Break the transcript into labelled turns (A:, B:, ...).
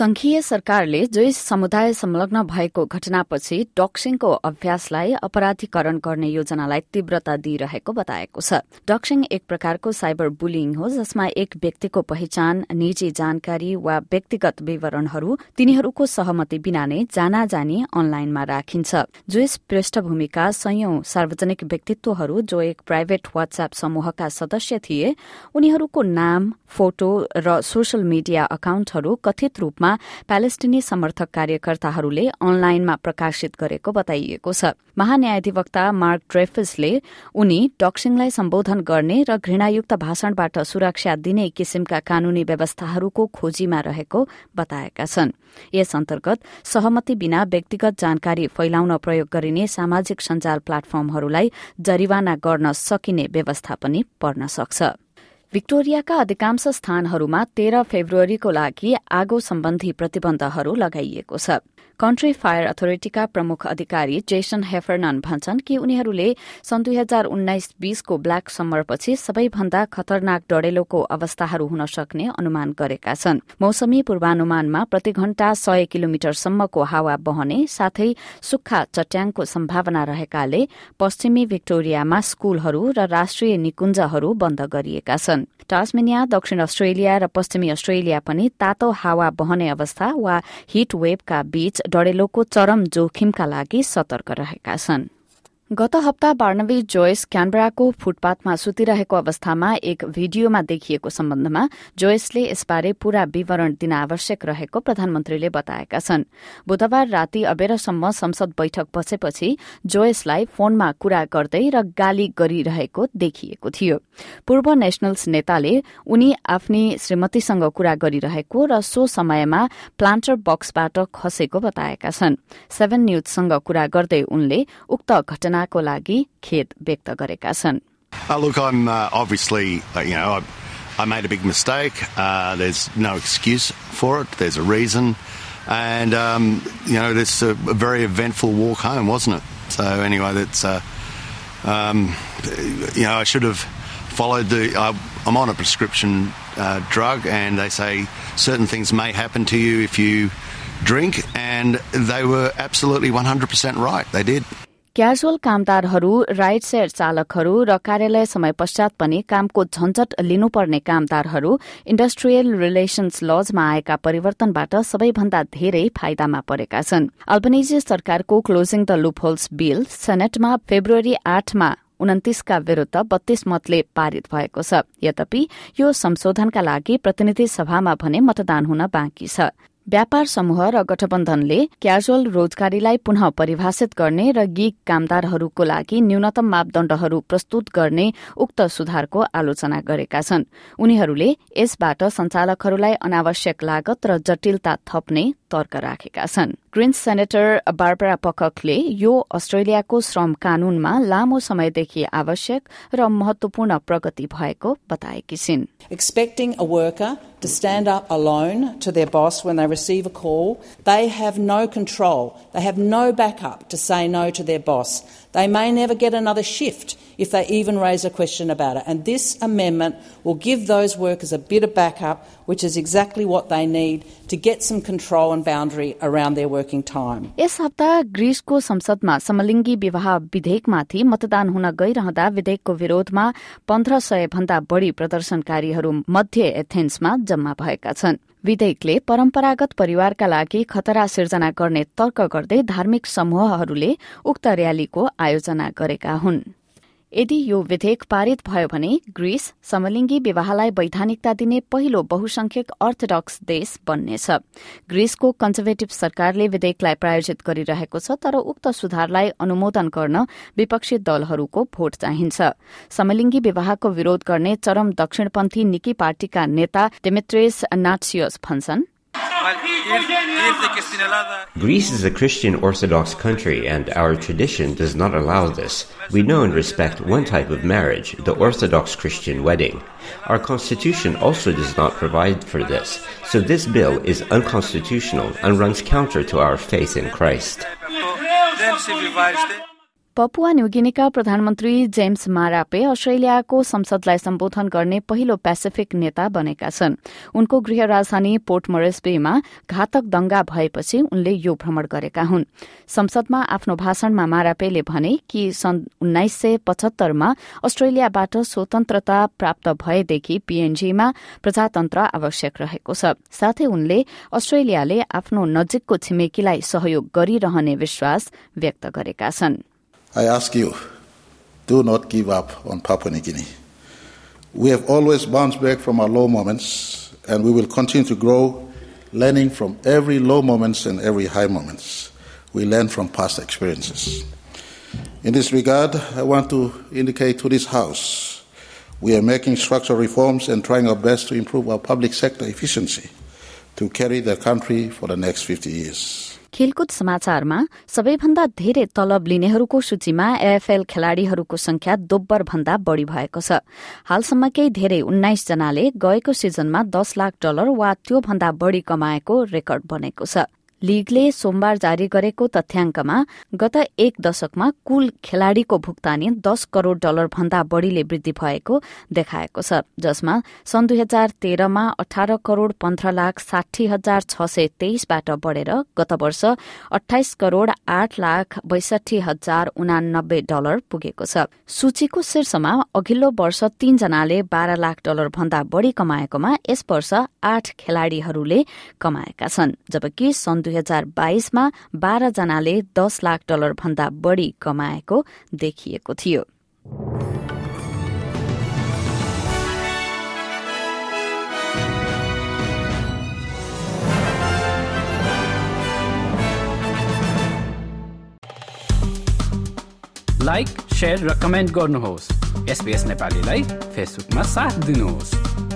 A: संघीय सरकारले जोइस समुदाय संलग्न भएको घटनापछि डक्सिङको अभ्यासलाई अपराधीकरण गर्ने योजनालाई तीव्रता दिइरहेको बताएको छ। डक्सिङ एक प्रकारको साइबर बुलिङ हो जसमा एक व्यक्तिको पहिचान निजी जानकारी वा व्यक्तिगत विवरणहरू तिनीहरूको सहमति बिना नै जाना जानी अनलाइनमा राखिन्छ। जोइस पृष्ठभूमिका संयौं सार्वजनिक व्यक्तित्वहरू जो एक प्राइभेट वाट्सएप समूहका सदस्य थिए उनीहरूको नाम फोटो र सोशल मिडिया अकाउन्टहरू कथित रूपमा प्यालेस्टिनी समर्थक कार्यकर्ताहरूले अनलाइनमा प्रकाशित गरेको बताइएको छ। महान्यायाधिवक्ता मार्क ड्रेफिसले उनी डक्सिङलाई सम्बोधन गर्ने र घृणायुक्त भाषणबाट सुरक्षा दिने किसिमका कानूनी व्यवस्थाहरूको खोजीमा रहेको बताएका छन्। यस अन्तर्गत सहमति बिना व्यक्तिगत जानकारी फैलाउन प्रयोग गरिने सामाजिक सञ्जाल प्लेटफर्महरूलाई जरिवाना गर्न सकिने व्यवस्था पनि पर्न सक्छ। विक्टोरियाका अधिकांश स्थानहरूमा तेह्र फेब्रुअरीको लागि आगो सम्बन्धी प्रतिबन्धहरू लगाइएको छ। कन्ट्री फायर अथोरिटीका प्रमुख अधिकारी जेसन हेफरनन भन्छन् कि उनीहरूले सन् दुई हजार उन्नाइस बीसको ब्ल्याक समरपछि सबैभन्दा खतरनाक डढेलोको अवस्थाहरू हुन सक्ने अनुमान गरेका छन्। मौसमी पूर्वानुमानमा प्रति घण्टा सय किलोमिटरसम्मको हावा बहने साथै सुक्खा चट्याङको सम्भावना रहेकाले पश्चिमी विक्टोरियामा स्कूलहरू र राष्ट्रिय निकुञ्जहरू बन्द गरिएका छन्। टास्मेनिया दक्षिण अस्ट्रेलिया र पश्चिमी अस्ट्रेलिया पनि तातो हावा बहने अवस्था वा हिट वेभका बीच डढेलोको चरम जोखिमका लागि सतर्क रहेका छन्। गत हप्ता बार्नवी जोयस क्यानबराको फुटपाथमा सुतिरहेको अवस्थामा एक भिडियोमा देखिएको सम्बन्धमा जोयसले यसबारे पूरा विवरण दिन आवश्यक रहेको प्रधानमन्त्रीले बताएका छन्। बुधबार राति अबेरसम्म संसद बैठक बसेपछि जोयसलाई फोनमा कुरा गर्दै र गाली गरिरहेको देखिएको थियो। पूर्व नेशनल्स नेताले उनी आफ्नी श्रीमतीसँग कुरा गरिरहेको र सो समयमा प्लान्टर बक्सबाट खसेको बताएका छन्। सेभेन न्यूजसँग कुरा गर्दै उनले उक्त घटना घटनाको लागि खेद व्यक्त गरेका छन्
B: Uh, look, I'm uh, obviously, uh, you know, I, I made a big mistake. Uh, there's no excuse for it. There's a reason. And, um, you know, it's a, a very eventful walk home, wasn't it? So, anyway, that's, uh, um, you know, I should have followed the. I, I'm on a prescription uh, drug, and they say certain things may happen to you if you drink, and they were absolutely 100% right. They did.
A: Casual कामदारहरू ride share चालकहरू र कार्यालय समय पश्चात पनि कामको झन्झट लिनुपर्ने कामदारहरू industrial relations लजमा आएका परिवर्तनबाट सबैभन्दा धेरै फाइदामा परेका छन्। अल्बनिजी सरकारको क्लोजिङ द लुपहोल्स बिल सेनेटमा फेब्रुअरी आठमा उन्तिसका विरूद्ध बत्तीस मतले पारित भएको छ। यद्यपि यो संशोधनका लागि प्रतिनिधि सभामा भने मतदान हुन बाँकी छ। व्यापार समूह र गठबन्धनले क्याजुअल रोजगारीलाई पुनः परिभाषित गर्ने र गिग कामदारहरूको लागि न्यूनतम मापदण्डहरू प्रस्तुत गर्ने उक्त सुधारको आलोचना गरेका छन्। उनीहरूले यसबाट संचालकहरूलाई अनावश्यक लागत र जटिलता थप्ने तर्क राखेका छन् ग्रिन्स सेनेटर बार्बरा पककले यो अस्ट्रेलियाको श्रम कानूनमा लामो समयदेखि आवश्यक र महत्वपूर्ण प्रगति भएको बताएकी छिन्
C: Expecting a worker to stand up alone to their boss when they receive a call, they have no control. They have no backup to say no to their boss. They may never get another shift if they even raise a question about it. And this amendment will give those workers a bit of backup, which is exactly what they need to get some control and
A: यस हप्ता ग्रीसको संसदमा समलिङ्गी विवाह विधेयकमाथि मतदान हुन गइरहँदा विधेयकको विरोधमा पन्ध्र सय भन्दा बढ़ी प्रदर्शनकारीहरू मध्य एथेन्समा जम्मा भएका छन्। विधेयकले परम्परागत परिवारका लागि खतरा सिर्जना गर्ने तर्क गर्दै धार्मिक समूहहरूले उक्त र्यालीको आयोजना गरेका हुन्। यदि यो विधेयक पारित भयो भने ग्रीस समलिङ्गी विवाहलाई वैधानिकता दिने पहिलो बहुसंख्यक अर्थोडक्स देश बन्नेछ। ग्रीसको कन्जर्भेटिभ सरकारले विधेयकलाई प्रायोजित गरिरहेको छ तर उक्त सुधारलाई अनुमोदन गर्न विपक्षी दलहरूको भोट चाहिन्छ। समलिङ्गी विवाहको विरोध गर्ने चरम दक्षिणपन्थी निकी पार्टीका नेता डेमेट्रेस नाट्सियोस भन्छन्।
D: Greece is a Christian Orthodox country, and our tradition does not allow this. We know and respect one type of marriage, the Orthodox Christian wedding. Our constitution also does not provide for this, so this bill is unconstitutional and runs counter to our faith in Christ.
A: Papua न्युगिनीका प्रधानमन्त्री James Marape अस्ट्रेलियाको संसदलाई सम्बोधन गर्ने पहिलो Pacific नेता बनेका छन्। उनको गृह राजधानी पोर्ट मोरेस्बेमा घातक दंगा भएपछि उनले यो भ्रमण गरेका हुन्। संसदमा आफ्नो भाषणमा मारापेले भने कि सन् उन्नाइस सय पचहत्तरमा अस्ट्रेलियाबाट स्वतन्त्रता प्राप्त भएदेखि पीएनजीमा प्रजातन्त्र आवश्यक रहेको छ। साथै उनले अस्ट्रेलियाले आफ्नो नजिकको छिमेकीलाई सहयोग गरिरहने विश्वास व्यक्त गरेका छन्।
E: I ask you, do not give up on Papua New Guinea. We have always bounced back from our low moments, and we will continue to grow, learning from every low moments and every high moments. We learn from past experiences. In this regard, I want to indicate to this House we are making structural reforms and trying our best to improve our public sector efficiency to carry the country for the next 50 years.
A: खेलकुद समाचारमा सबैभन्दा धेरै तलब लिनेहरूको सूचीमा AFL खेलाड़ीहरूको संख्या दोब्बर भन्दा बढ़ी भएको छ। हालसम्मकै धेरै उन्नाइस जनाले गएको सिजनमा दस लाख डलर वा त्योभन्दा बढ़ी कमाएको रेकर्ड बनेको छ। लीगले सोमबार जारी गरेको तथ्याङ्कमा गत एक दशकमा कुल खेलाड़ीको भुक्तानी दस करोड़ डलर भन्दा बढ़ीले वृद्धि भएको देखाएको छ जसमा सन् दुई हजार तेह्रमा अठार करोड़ पन्ध्र लाख साठी हजार छ सय तेइसबाट बढ़ेर गत वर्ष अठाइस करोड़ आठ लाख बैसठी हजार उनानब्बे डलर पुगेको छ। सूचीको शीर्षमा अघिल्लो वर्ष तीनजनाले बाह्र लाख डलर भन्दा बढ़ी कमाएकोमा यस वर्ष आठ खेलाड़ीहरूले कमाएका छन् जबकि सन् दुई हजार बाइसमा बाह्रजनाले दस लाख डलर भन्दा बढ़ी कमाएको देखिएको थियो।
F: लाइक र कमेन्ट गर्नुहोस्। एसपिएस नेपालीलाई फेसबुकमा साथ दिनुहोस्।